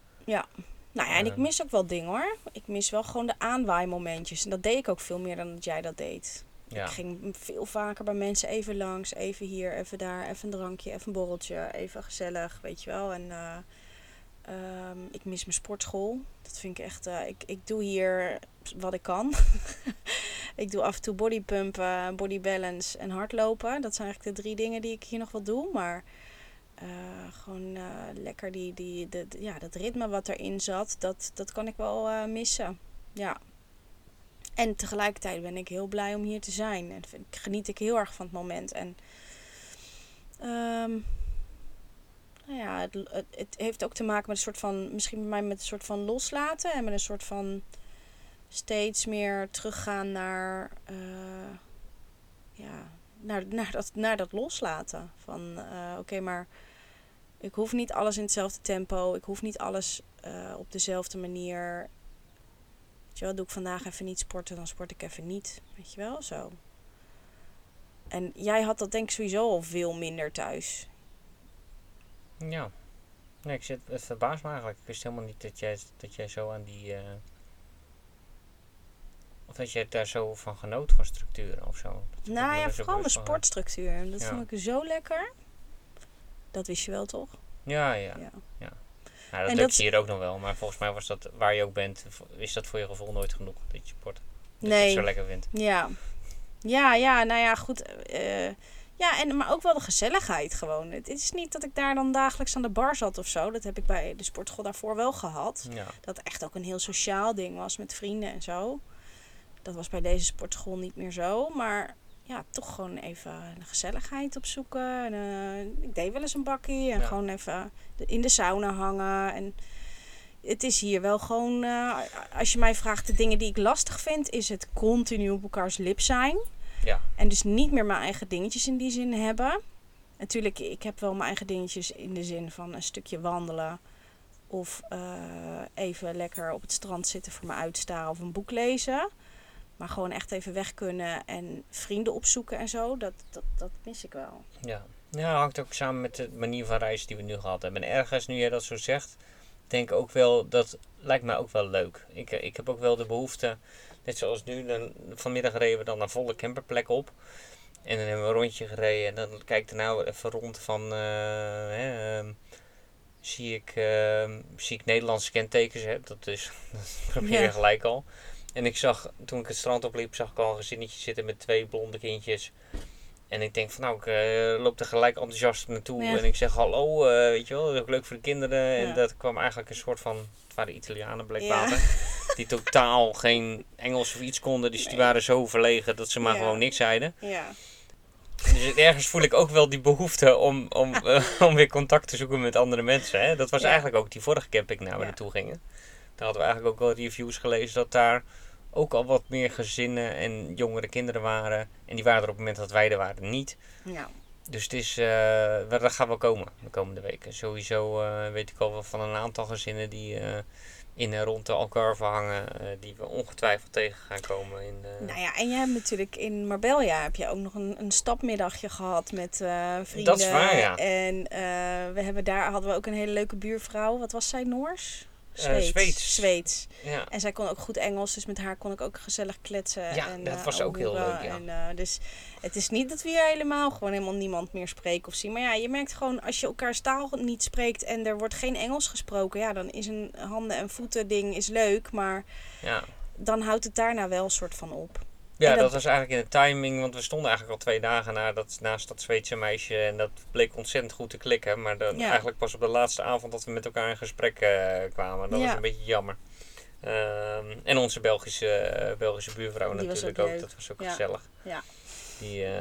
Nou ja, en ik Ehm. mis ook wel dingen hoor. Ik mis wel gewoon de aanwaaimomentjes. En dat deed ik ook veel meer dan dat jij dat deed. Ja, Ik ging veel vaker bij mensen even langs. Even hier, even daar. Even een drankje, even een borreltje. Even gezellig, weet je wel. En eh, ehm, ik mis mijn sportschool. Dat vind ik echt... eh, ik, ik doe hier wat ik kan. (laughs) ik doe af en toe bodypumpen, body balance en hardlopen. Dat zijn eigenlijk de drie dingen die ik hier nog wel doe. Maar eh, gewoon eh, lekker die, die, de, ja, dat ritme wat erin zat, dat, dat kan ik wel missen. Ja. En tegelijkertijd ben ik heel blij om hier te zijn. En geniet ik heel erg van het moment. En ehm, nou ja, het, het, het heeft ook te maken met een soort van, misschien bij mij met een soort van loslaten. En met een soort van steeds meer teruggaan naar, eh, ja, naar, naar, dat, naar dat loslaten. Van eh, oké, maar ik hoef niet alles in hetzelfde tempo. Ik hoef niet alles eh, op dezelfde manier. Weet je wel, doe ik vandaag even niet sporten, dan sport ik even niet. Weet je wel, zo. En jij had dat denk ik sowieso al veel minder thuis. Ja. Nee, ik zit, het verbaast me eigenlijk. Ik wist helemaal niet dat jij, dat jij zo aan die... eh, of dat jij daar zo van genoot, van structuren of zo. Dat Nou ja, vooral mijn sportstructuur. Dat Ja. vond ik zo lekker. Dat wist je wel, toch? Ja, ja. Ja. Nou, dat En dat- je hier ook nog wel. Maar volgens mij was dat, waar je ook bent, is dat voor je gevoel nooit genoeg. Dat je sport. Dat je Nee. het zo lekker vindt. Ja. Ja, ja, nou ja, goed. eh, ja, en, maar ook wel de gezelligheid gewoon. Het is niet dat ik daar dan dagelijks aan de bar zat of zo. Dat heb ik bij de sportschool daarvoor wel gehad. Ja. Dat echt ook een heel sociaal ding was met vrienden en zo. Dat was bij deze sportschool niet meer zo. Maar ja, toch gewoon even de gezelligheid opzoeken. En, eh, ik deed wel eens een bakkie. En Ja. gewoon even in de sauna hangen. En het is hier wel gewoon... eh, als je mij vraagt de dingen die ik lastig vind... is het continu op elkaars lip zijn. Ja. En dus niet meer mijn eigen dingetjes in die zin hebben. Natuurlijk, ik heb wel mijn eigen dingetjes in de zin van een stukje wandelen. Of eh, even lekker op het strand zitten voor mijn uitstaren of een boek lezen. Maar gewoon echt even weg kunnen en vrienden opzoeken en zo. Dat, dat, dat mis ik wel. Ja. ja, dat hangt ook samen met de manier van reizen die we nu gehad hebben. En ergens, nu jij dat zo zegt, denk ik ook wel, dat lijkt mij ook wel leuk. Ik, eh, ik heb ook wel de behoefte, net zoals nu, dan, vanmiddag reden we dan naar volle camperplek op. En dan hebben we een rondje gereden en dan kijk ik daarna even rond van, eh, hè, ehm, zie, ik, ehm, zie ik Nederlandse kentekens, hè? dat is, (laughs) dat probeer je Ja. gelijk al. En ik zag, toen ik het strand opliep, zag ik al een gezinnetje zitten met twee blonde kindjes. En ik denk van nou, ik eh, loop er gelijk enthousiast naartoe. Ja. En ik zeg hallo, eh, weet je wel, dat is ook leuk voor de kinderen. En dat kwam eigenlijk een soort van, het waren Italianen later. (laughs) Die totaal geen Engels of iets konden. Dus die waren zo verlegen dat ze maar Ja. gewoon niks zeiden. Ja, Dus ergens voel ik ook wel die behoefte om, om, (laughs) eh, om weer contact te zoeken met andere mensen. Hè? Dat was Ja. eigenlijk ook die vorige camping naar we naartoe gingen. Daar hadden we eigenlijk ook wel reviews gelezen dat daar ook al wat meer gezinnen en jongere kinderen waren. En die waren er op het moment dat wij er waren niet. ja. Dus het is, eh, wel- dat gaat wel komen de komende weken. Sowieso eh, weet ik al wel van een aantal gezinnen die eh, in en rond de Algarve hangen. eh, die we ongetwijfeld tegen gaan komen. In, eh, Nou ja, en jij hebt natuurlijk in Marbella heb je ook nog een, een stapmiddagje gehad met eh, vrienden. Dat is waar, ja. En we hebben daar hadden we ook een hele leuke buurvrouw. Wat was zij, Noors? Zweeds. Zweeds. Zweeds. Ja. En zij kon ook goed Engels, dus met haar kon ik ook gezellig kletsen. Ja, en, dat eh, was ook heel leuk, ja. En, eh, dus het is niet dat we hier helemaal gewoon helemaal niemand meer spreken of zien. Maar ja, je merkt gewoon als je elkaars taal niet spreekt en er wordt geen Engels gesproken, ja, dan is een handen- en voeten ding is leuk, maar ja. dan houdt het daarna wel een soort van op. Ja, dat... dat- was eigenlijk in de timing, want we stonden eigenlijk al twee dagen na dat, naast dat Zweedse meisje en dat bleek ontzettend goed te klikken. Maar dan Ja. eigenlijk pas op de laatste avond dat we met elkaar in gesprek eh, kwamen. Dat Ja. was een beetje jammer. Ehm, en onze Belgische, eh, Belgische buurvrouw Die natuurlijk ook dat was ook Ja. gezellig. Ja. Die, eh,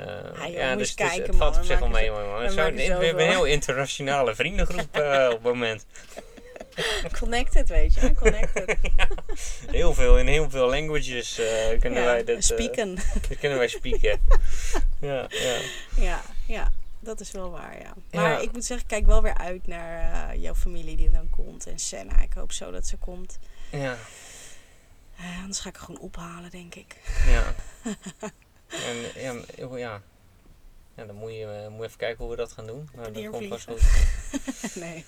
joh, ja, dus, dus het valt op zich wel mee. man. we we hebben een heel internationale vriendengroep op het moment. (laughs) (laughs) Connected, weet je. (laughs) Connected. Heel veel, in heel veel languages eh, kunnen ja, wij dit... eh, spieken. kunnen wij spieken. (laughs) ja, ja. Ja, ja, dat is wel waar, ja. Maar Ja. ik moet zeggen, kijk wel weer uit naar eh, jouw familie die dan komt. En Senna, ik hoop zo dat ze komt. Ja, anders ga ik haar gewoon ophalen, denk ik. ja. en, ja, ja. Ja, dan moet je, moet je even kijken hoe we dat gaan doen. Maar dat komt vliegen. goed. nee.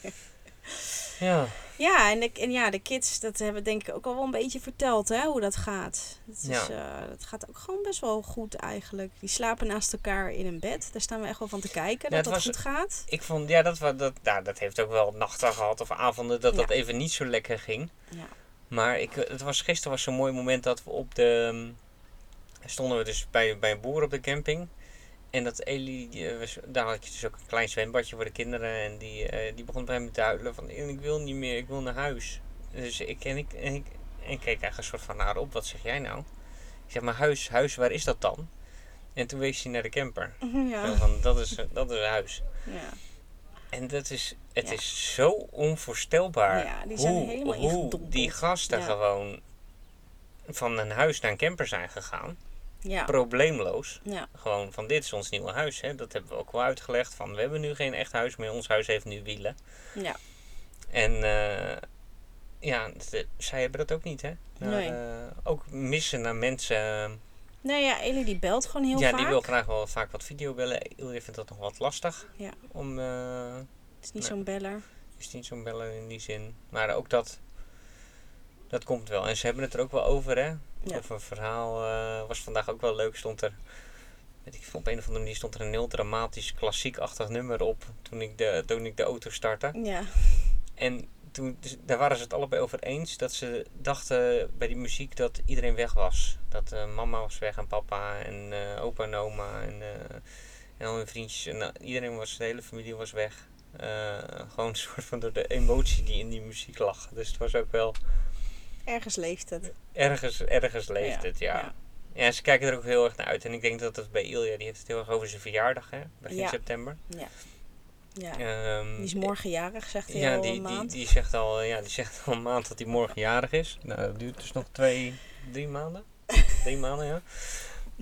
Ja, Ja, en de, en ja, de kids, dat hebben we denk ik ook al wel een beetje verteld, hè, hoe dat gaat. Het, is, Ja. eh, het gaat ook gewoon best wel goed eigenlijk. Die slapen naast elkaar in een bed. Daar staan we echt wel van te kijken, Ja, dat dat was- goed gaat. ik vond, ja, dat, dat, nou, dat heeft ook wel nachten gehad of avonden dat dat even niet zo lekker ging. Ja. Maar ik, het was, gisteren was zo'n mooi moment dat we op de. ehm, stonden we dus bij, bij een boer op de camping. En dat Eli, eh, daar had je dus ook een klein zwembadje voor de kinderen. En die, eh, die begon bij me te huilen van ik wil niet meer, ik wil naar huis. Dus ik en ik, en ik, en ik keek eigenlijk een soort van naar op, wat zeg jij nou? Ik zeg maar huis, huis, waar is dat dan? En toen wees hij naar de camper. (laughs) Zo Ja. van, dat is, dat is huis. ja. En dat is, het Ja. is zo onvoorstelbaar Ja, die zijn hoe, helemaal hoe ingedompeld. die gasten gewoon van een huis naar een camper zijn gegaan. Ja. Probleemloos. ja. Gewoon van dit is ons nieuwe huis. Hè. Dat hebben we ook wel uitgelegd. Van we hebben nu geen echt huis meer. Ons huis heeft nu wielen. Ja. En eh, ja, de- zij hebben dat ook niet hè. Naar, Nee. eh, ook missen naar mensen. Nou ja, Ellie die belt gewoon heel ja, vaak. die wil graag wel vaak wat videobellen. Ilja vindt dat nog wat lastig. Ja. Om, eh, Het is niet zo'n beller. is niet zo'n bellen in die zin. Maar ook dat, dat komt wel. En ze hebben het er ook wel over, hè? Ja. Of een verhaal eh, was vandaag ook wel leuk. Stond er, weet ik op een of andere manier stond er een heel dramatisch klassiek-achtig nummer op toen ik, de, toen ik de auto startte. Ja. En toen, dus daar waren ze het allebei over eens dat ze dachten bij die muziek dat iedereen weg was. Dat eh, mama was weg en papa en eh, opa en oma en, en al hun vriendjes. En iedereen was, de hele familie was weg. Gewoon een soort van door de emotie die in die muziek lag. Dus het was ook wel Ergens leeft het. ergens, ergens leeft Ja, het, ja. ja. ja. ze kijken er ook heel erg naar uit. En ik denk dat het bij Ilja, die heeft het heel erg over zijn verjaardag, hè? Begin Ja. september. Ja. Ja. Ehm, Die is morgen jarig, zegt hij ja, al die, een die, maand. die, zegt al, ja, die zegt al een maand dat hij morgen jarig is. Nou, dat duurt dus nog twee, drie maanden. (laughs) drie maanden, ja.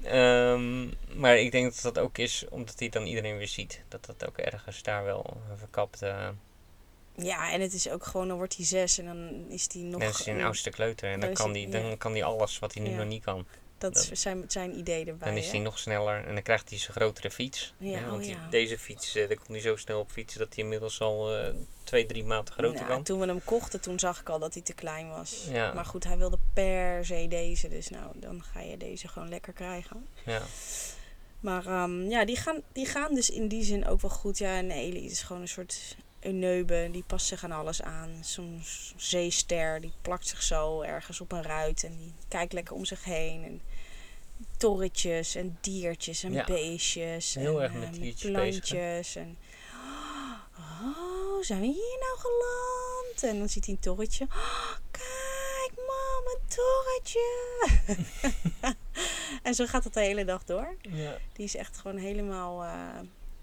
Ehm, maar ik denk dat dat ook is omdat hij dan iedereen weer ziet. Dat dat ook ergens daar wel verkapt. eh Ja, en het is ook gewoon, dan wordt hij zes en dan is hij nog... dan is hij een eh, oudste kleuter en dan kan hij- dan ja. kan hij alles wat hij nu Ja. nog niet kan. Dat is zijn, zijn idee erbij. Dan is hij nog sneller en dan krijgt hij zijn grotere fiets. Ja, want oh die- deze fiets, eh, daar komt hij zo snel op fietsen dat hij inmiddels al eh, twee, drie maanden groter Nou, kan. Toen we hem kochten, toen zag ik al dat hij te klein was. Ja. Maar goed, hij wilde per se deze. Dus nou, dan ga je deze gewoon lekker krijgen. Ja. Maar ehm, ja, die gaan, die gaan dus in die zin ook wel goed. Ja, en Eli is gewoon een soort neube. Die past zich aan alles aan. Zo'n zeester, die plakt zich zo ergens op een ruit. En die kijkt lekker om zich heen. En torretjes en diertjes en Ja. beestjes. Heel en, erg eh, met bezig, plantjes. En, oh, zijn we hier nou geland? En dan ziet hij een torretje. Oh, kijk, mam, een torretje. (laughs) en zo gaat het de hele dag door. Ja. Die is echt gewoon helemaal eh,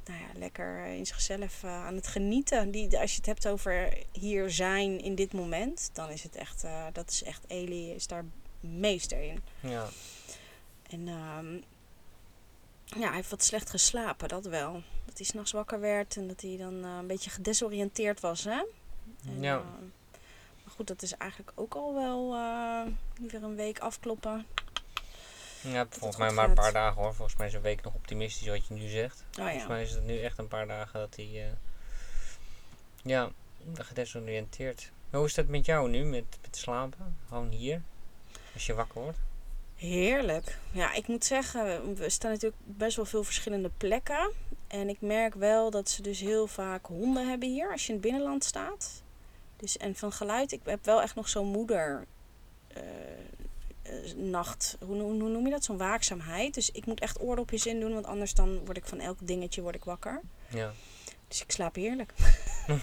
nou ja, lekker in zichzelf eh, aan het genieten. Die, als je het hebt over hier zijn in dit moment, dan is het echt, eh, dat is echt, Eli is daar meester in. ja. En ehm, ja, hij heeft wat slecht geslapen, dat wel. Dat hij s'nachts wakker werd en dat hij dan eh, een beetje gedesoriënteerd was, hè? En, Ja. eh, maar goed, dat is eigenlijk ook al wel eh, weer een week afkloppen. Ja, volgens mij maar een paar dagen hoor. Volgens mij is een week nog optimistisch wat je nu zegt. Oh Volgens mij is het nu echt een paar dagen dat hij... eh, ja, gedesoriënteerd. Hoe is dat met jou nu, met, met slapen? Gewoon hier, als je wakker wordt? Heerlijk. Ja, ik moet zeggen, we staan natuurlijk best wel veel verschillende plekken. En ik merk wel dat ze dus heel vaak honden hebben hier als je in het binnenland staat. Dus, en van geluid, ik heb wel echt nog zo'n moeder eh, nacht, hoe, hoe, hoe noem je dat? Zo'n waakzaamheid. Dus ik moet echt oordopjes in doen, want anders dan word ik van elk dingetje word ik wakker. Ja. Dus ik slaap heerlijk. (laughs)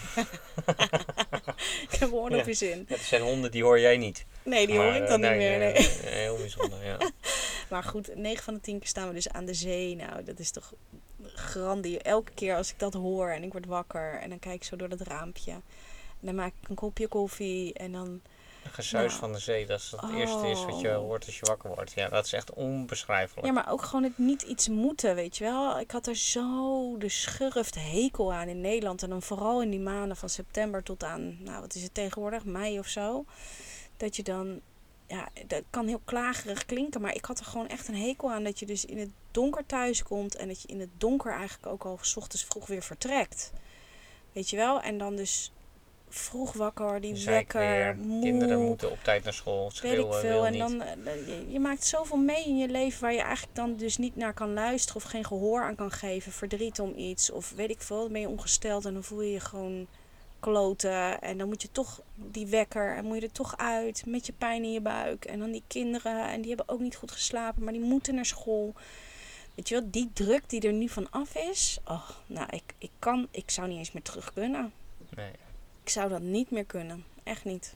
ik heb oordopjes in. Ja, dat zijn honden die hoor jij niet. Nee, die Maar, hoor ik eh, dan niet meer. nee, heel bijzonder, ja. (laughs) Maar goed, 9 van de 10 keer staan we dus aan de zee. Nou, dat is toch grandie. Elke keer als ik dat hoor en ik word wakker en dan kijk ik zo door dat raampje. En dan maak ik een kopje koffie en dan... Gesuis Nou. van de zee, dat is het eerste is wat je Oh. hoort als je wakker wordt. Ja, dat is echt onbeschrijfelijk. Ja, maar ook gewoon het niet iets moeten, weet je wel. Ik had er zo de schurft hekel aan in Nederland. En dan vooral in die maanden van september tot aan, nou wat is het tegenwoordig, mei of zo. Dat je dan, ja, dat kan heel klagerig klinken. Maar ik had er gewoon echt een hekel aan dat je dus in het donker thuis komt. En dat je in het donker eigenlijk ook al 's ochtends vroeg weer vertrekt. Weet je wel? En dan dus vroeg wakker, die wekker, moe. kinderen moeten op tijd naar school, Weet ik schreeuwen veel. En dan, eh, je, je maakt zoveel mee in je leven waar je eigenlijk dan dus niet naar kan luisteren of geen gehoor aan kan geven. Verdriet om iets of weet ik veel. Dan ben je ongesteld en dan voel je je gewoon kloten. En dan moet je toch die wekker en moet je er toch uit met je pijn in je buik. En dan die kinderen en die hebben ook niet goed geslapen, maar die moeten naar school. Weet je wel, die druk die er nu van af is. Oh, nou, ik, ik kan, ik zou niet eens meer terug kunnen. Nee. Ik zou dat niet meer kunnen. Echt niet.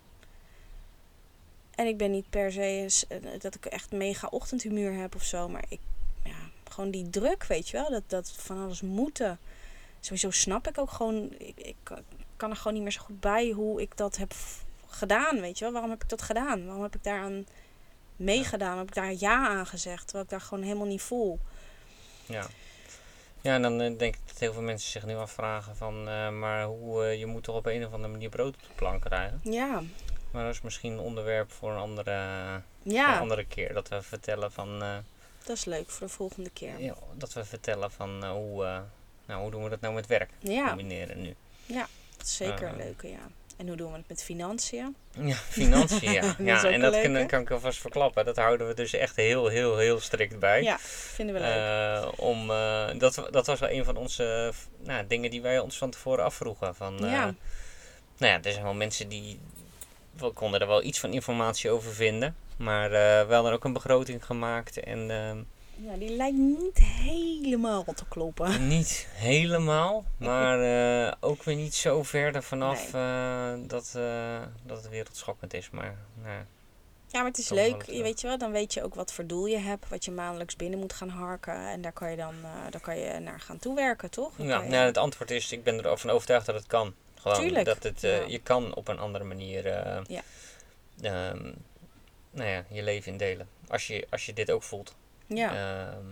En ik ben niet per se eens, eh, dat ik echt mega ochtendhumeur heb of zo. Maar ik, ja, gewoon die druk, weet je wel. Dat, dat van alles moeten. Sowieso snap ik ook gewoon, ik, ik kan er gewoon niet meer zo goed bij hoe ik dat heb gedaan, weet je wel. Waarom heb ik dat gedaan? Waarom heb ik daaraan meegedaan? Heb ik daar ja aan gezegd? Terwijl ik daar gewoon helemaal niet voel. Ja. Ja, en dan eh, denk ik dat heel veel mensen zich nu afvragen van, eh, maar hoe, eh, je moet toch op een of andere manier brood op de plank krijgen. Ja, Maar dat is misschien een onderwerp voor een andere, voor een ja andere keer. Dat we vertellen van, dat is leuk voor de volgende keer. ja, dat we vertellen van hoe, nou, hoe doen we dat nou met werk Ja, combineren nu. is zeker een leuke, ja. En hoe doen we het met financiën? Ja, financiën, ja. (laughs) Dat en dat kan, kan ik alvast verklappen. Dat houden we dus echt heel, heel, heel strikt bij. Ja, vinden we leuk. Eh, om, eh, dat, dat was wel een van onze eh, nou, dingen die wij ons van tevoren afvroegen. Van, Ja. Nou ja, er zijn wel mensen die... We konden er wel iets van informatie over vinden. Maar eh we hadden ook een begroting gemaakt. En ehm, ja, die lijkt niet helemaal te kloppen. niet helemaal. (laughs) Maar eh, ook weer niet zo ver ervan af Nee. eh, dat, eh, dat het wereldschokkend is. Maar nou, Ja, maar het is Toch leuk. Je weet je wel, dan weet je ook wat voor doel je hebt. Wat je maandelijks binnen moet gaan harken. En daar kan je dan daar kan je naar gaan toewerken, toch? Dan Ja, je- nou, het antwoord is, ik ben ervan overtuigd dat het kan. Gewoon, Tuurlijk, dat het, ja. je kan op een andere manier Ja. ehm, nou ja, je leven indelen. Als je, als je dit ook voelt. Ja. Ehm,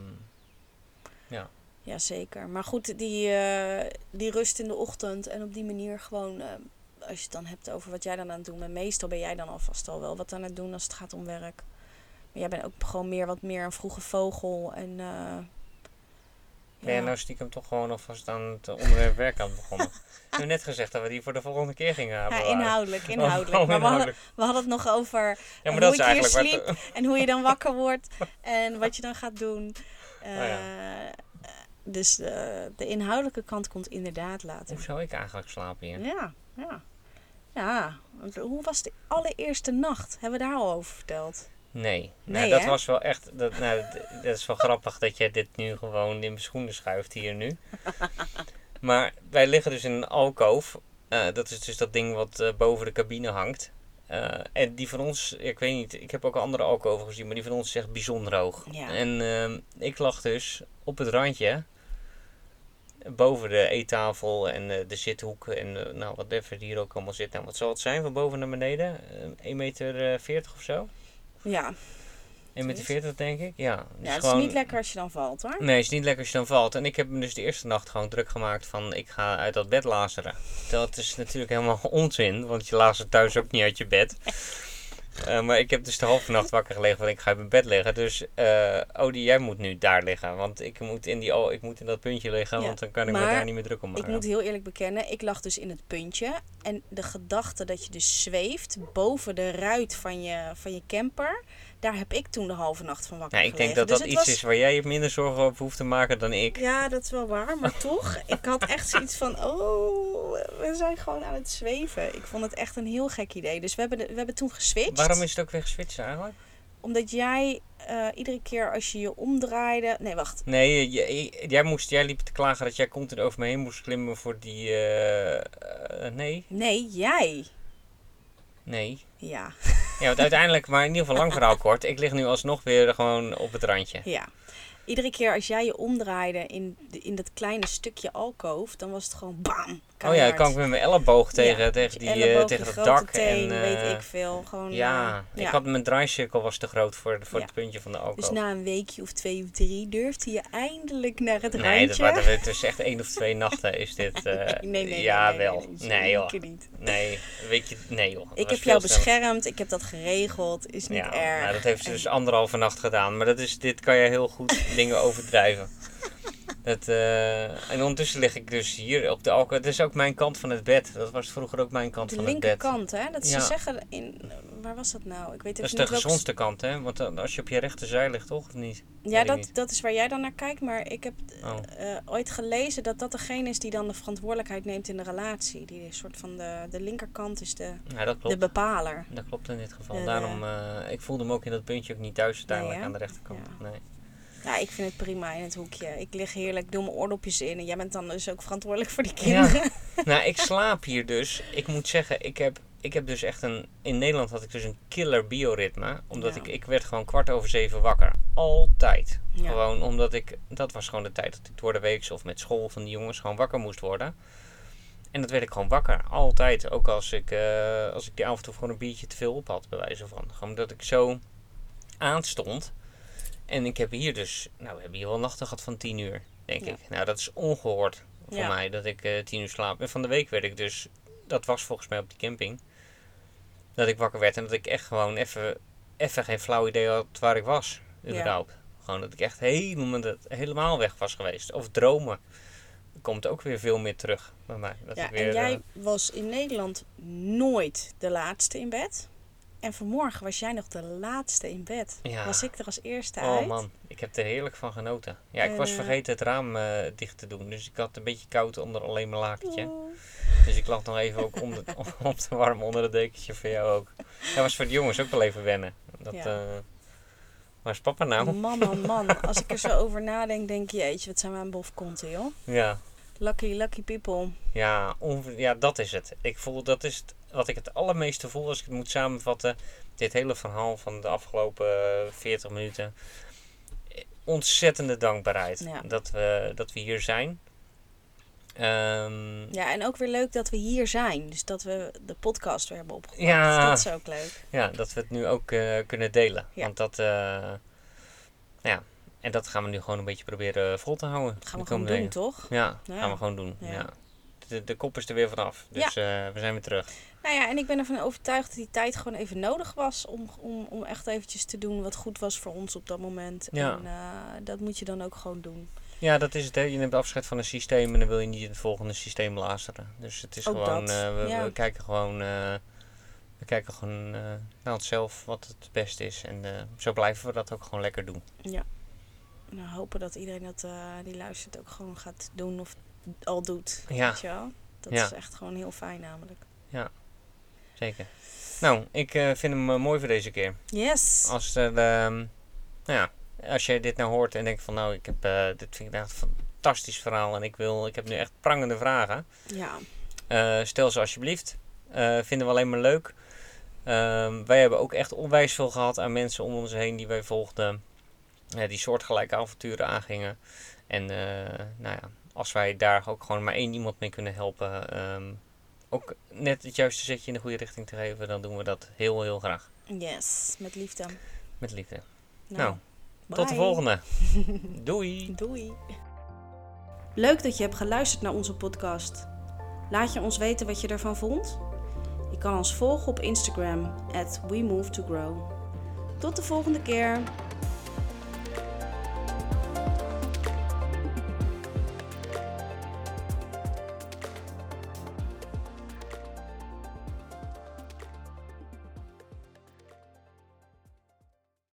Ja, zeker. Maar goed, die, eh, die rust in de ochtend en op die manier gewoon, eh, als je het dan hebt over wat jij dan aan het doen bent. Meestal ben jij dan alvast al wel wat aan het doen als het gaat om werk. Maar jij bent ook gewoon meer wat meer een vroege vogel. En, eh, ben je nou stiekem toch gewoon alvast aan het onderwerp werk aan begonnen? (laughs) we hebben net gezegd dat we die voor de volgende keer gingen ja, hebben. inhoudelijk, inhoudelijk. Oh, maar we hadden, we hadden het nog over Ja, maar hoe dat ik hier (laughs) en hoe je dan wakker wordt en wat je dan gaat doen. Oh ja. Eh, Dus eh, de inhoudelijke kant komt inderdaad later. Hoe zou ik eigenlijk slapen hier? Ja, ja. Ja, hoe was de allereerste nacht? Hebben we daar al over verteld? Nee, Nee, nou, dat hè? was wel echt. Dat, nou, dat is wel grappig dat jij dit nu gewoon in mijn schoenen schuift hier nu. (laughs) maar wij liggen dus in een alkoof. Eh, dat is dus dat ding wat eh, boven de cabine hangt. Eh, en die van ons, ik weet niet, ik heb ook andere alkoven gezien, maar die van ons is echt bijzonder hoog. Ja. En ehm, ik lag dus op het randje, boven de eettafel en de zithoek en nou, wat even hier ook allemaal zit. Nou, wat zal het zijn, van boven naar beneden? Eh 1,40 meter of zo? Ja, 1,40 meter denk ik. Ja, dus ja het gewoon- is niet lekker als je dan valt hoor. Nee, het is niet lekker als je dan valt. En ik heb me dus de eerste nacht gewoon druk gemaakt van ik ga uit dat bed lazeren. Dat is natuurlijk helemaal (laughs) onzin, want je lazert thuis ook niet uit je bed. Eh, maar ik heb dus de halve nacht wakker gelegen, want ik ga in mijn bed liggen. Dus uh, Odie, jij moet nu daar liggen. Want ik moet in, die, oh, ik moet in dat puntje liggen, Ja, want dan kan ik me daar niet meer druk om maken. Ik moet heel eerlijk bekennen, ik lag dus in het puntje. En de gedachte dat je dus zweeft boven de ruit van je, van je camper, daar heb ik toen de halve nacht van wakker Ja, ik denk dat Dus dat het iets was- is waar jij je minder zorgen over hoeft te maken dan ik. Ja, dat is wel waar, maar (laughs) toch, ik had echt zoiets van, oh, we zijn gewoon aan het zweven. Ik vond het echt een heel gek idee. Dus we hebben, de- we hebben toen geswitcht. Waarom is het ook weer geswitcht eigenlijk? Omdat jij eh, iedere keer als je je omdraaide... Nee, wacht. Nee, jij, moest, jij liep te klagen dat jij continu over me heen moest klimmen voor die... eh, nee, Nee, jij. nee. Ja, Ja, want uiteindelijk, maar in ieder geval lang verhaal kort. Ik lig nu alsnog weer gewoon op het randje. ja. Iedere keer als jij je omdraaide in, de- in dat kleine stukje alkoof, dan was het gewoon bam. Oh ja, dan kan ik met mijn elleboog tegen, Ja, tegen, die, eh, elleboog, tegen je het dak. teen, en, weet eh, ik veel. Gewoon, Ja, eh, ik had mijn draaicirkel was te groot voor, voor het puntje van de alcohol. Dus na een weekje of twee of drie durfde je eindelijk naar het nee, dat randje. het is echt één of twee nachten is dit. (laughs) eh, nee, nee, nee, ja, wel. nee, Nee, joh. niet. Nee, weet je, nee joh. Ik heb jou beschermd, ik heb dat geregeld, is niet Ja, erg. nou, dat heeft ze dus anderhalve nacht gedaan. Maar dat is, dit kan je heel goed (laughs) dingen overdrijven. Dat, eh, en ondertussen lig ik dus hier op de alcohol. Het is ook mijn kant van het bed. Dat was vroeger ook mijn kant de van het bed. linkerkant, hè? Dat ze Ja. zeggen in. Waar was dat nou? Ik weet Dat is de gezondste kant, hè? Want als je op je rechterzij ligt, toch? Of niet? Ja, dat, niet. dat is waar jij dan naar kijkt. Maar ik heb Oh. eh, ooit gelezen dat dat degene is die dan de verantwoordelijkheid neemt in de relatie. Die soort van de, de linkerkant is de, Ja, dat de klopt. bepaler. Dat klopt in dit geval. De- Daarom, eh, ik voelde me ook in dat puntje ook niet thuis uiteindelijk aan de rechterkant. Ja. Nee. Ja, ik vind het prima in het hoekje. Ik lig heerlijk, doe mijn oordopjes in. En jij bent dan dus ook verantwoordelijk voor die kinderen. (laughs) Nou, ik slaap hier dus. Ik moet zeggen, ik heb, ik heb dus echt een... In Nederland had ik dus een killer bioritme. Omdat Ja. ik, ik werd gewoon kwart over zeven wakker. Altijd. Ja. Gewoon omdat ik... Dat was gewoon de tijd dat ik door de week of met school van die jongens gewoon wakker moest worden. En dat werd ik gewoon wakker. Altijd. Ook als ik, eh, als ik die avond of gewoon een biertje te veel op had, bij wijze van. Gewoon dat ik zo aanstond. En ik heb hier dus... Nou, we hebben hier wel nachten gehad van tien uur, denk Ja. ik. Nou, dat is ongehoord voor Ja. mij, dat ik eh, tien uur slaap. En van de week werd ik dus... Dat was volgens mij op die camping. Dat ik wakker werd en dat ik echt gewoon even, even geen flauw idee had waar ik was. Überhaupt. Gewoon dat ik echt helemaal, helemaal weg was geweest. Of dromen. Komt ook weer veel meer terug bij mij. Dat Ja, ik weer, en jij eh, was in Nederland nooit de laatste in bed. En vanmorgen was jij nog de laatste in bed. Ja. Was ik er als eerste Oh uit? man, ik heb er heerlijk van genoten. Ja, ik was eh, vergeten het raam eh, dicht te doen. Dus ik had een beetje koud onder alleen mijn lakentje. Oh. Dus ik lag nog even ook om, de, (laughs) om te warm onder het dekentje voor jou ook. Dat was voor de jongens ook wel even wennen. Dat, Ja. eh, waar is papa nou? Man, man, man. Als ik er zo over nadenk, denk je, jeetje, wat zijn we aan bofkonten, joh. Ja, Lucky, lucky people. ja, ja, dat is het. Ik voel, dat is het, wat ik het allermeeste voel als ik het moet samenvatten. Dit hele verhaal van de afgelopen eh, 40 minuten. Eh, Ontzettende dankbaarheid Ja. dat, we, dat we hier zijn. Ehm, Ja, en ook weer leuk dat we hier zijn. Dus dat we de podcast weer hebben. Ja. Dat is ook leuk. Ja, dat we het nu ook eh, kunnen delen. Ja. Want dat, eh, ja, en dat gaan we nu gewoon een beetje proberen vol te houden. Dat gaan we gewoon doen, toch? Ja, Ja. gaan we gewoon doen. Ja. Ja. De, de kop is er weer vanaf. Dus we zijn weer terug. Nou ja, en ik ben ervan overtuigd dat die tijd gewoon even nodig was om, om, om echt eventjes te doen wat goed was voor ons op dat moment. Ja. En eh, dat moet je dan ook gewoon doen. Ja, dat is het. Hè. Je neemt afscheid van een systeem en dan wil je niet het volgende systeem luisteren. Dus het is Ook gewoon, dat, eh, we, ja. we kijken gewoon, eh, we kijken gewoon eh, naar onszelf wat het beste is. En eh, zo blijven we dat ook gewoon lekker doen. Ja. Nou, hopen dat iedereen dat eh, die luistert ook gewoon gaat doen of al doet. Ja. Weet je wel? Dat Ja. is echt gewoon heel fijn namelijk. Zeker. Nou, ik eh, vind hem eh, mooi voor deze keer. Yes. Als er, ehm, nou ja, als je dit nou hoort en denkt van nou, ik heb, eh, dit vind ik echt een fantastisch verhaal en ik wil, ik heb nu echt prangende vragen. Ja. Eh, stel ze alsjeblieft. Eh, vinden we alleen maar leuk. Ehm, wij hebben ook echt onwijs veel gehad aan mensen om ons heen die wij volgden. eh, die soortgelijke avonturen aangingen. En eh, nou ja, als wij daar ook gewoon maar één iemand mee kunnen helpen. ehm, ook net het juiste zetje in de goede richting te geven. Dan doen we dat heel heel graag. Yes. Met liefde. Met liefde. Nou, bye. Tot de volgende. (laughs) Doei. Doei. Leuk dat je hebt geluisterd naar onze podcast. Laat je ons weten wat je ervan vond. Je kan ons volgen op Instagram, at WeMoveToGrow. Tot de volgende keer!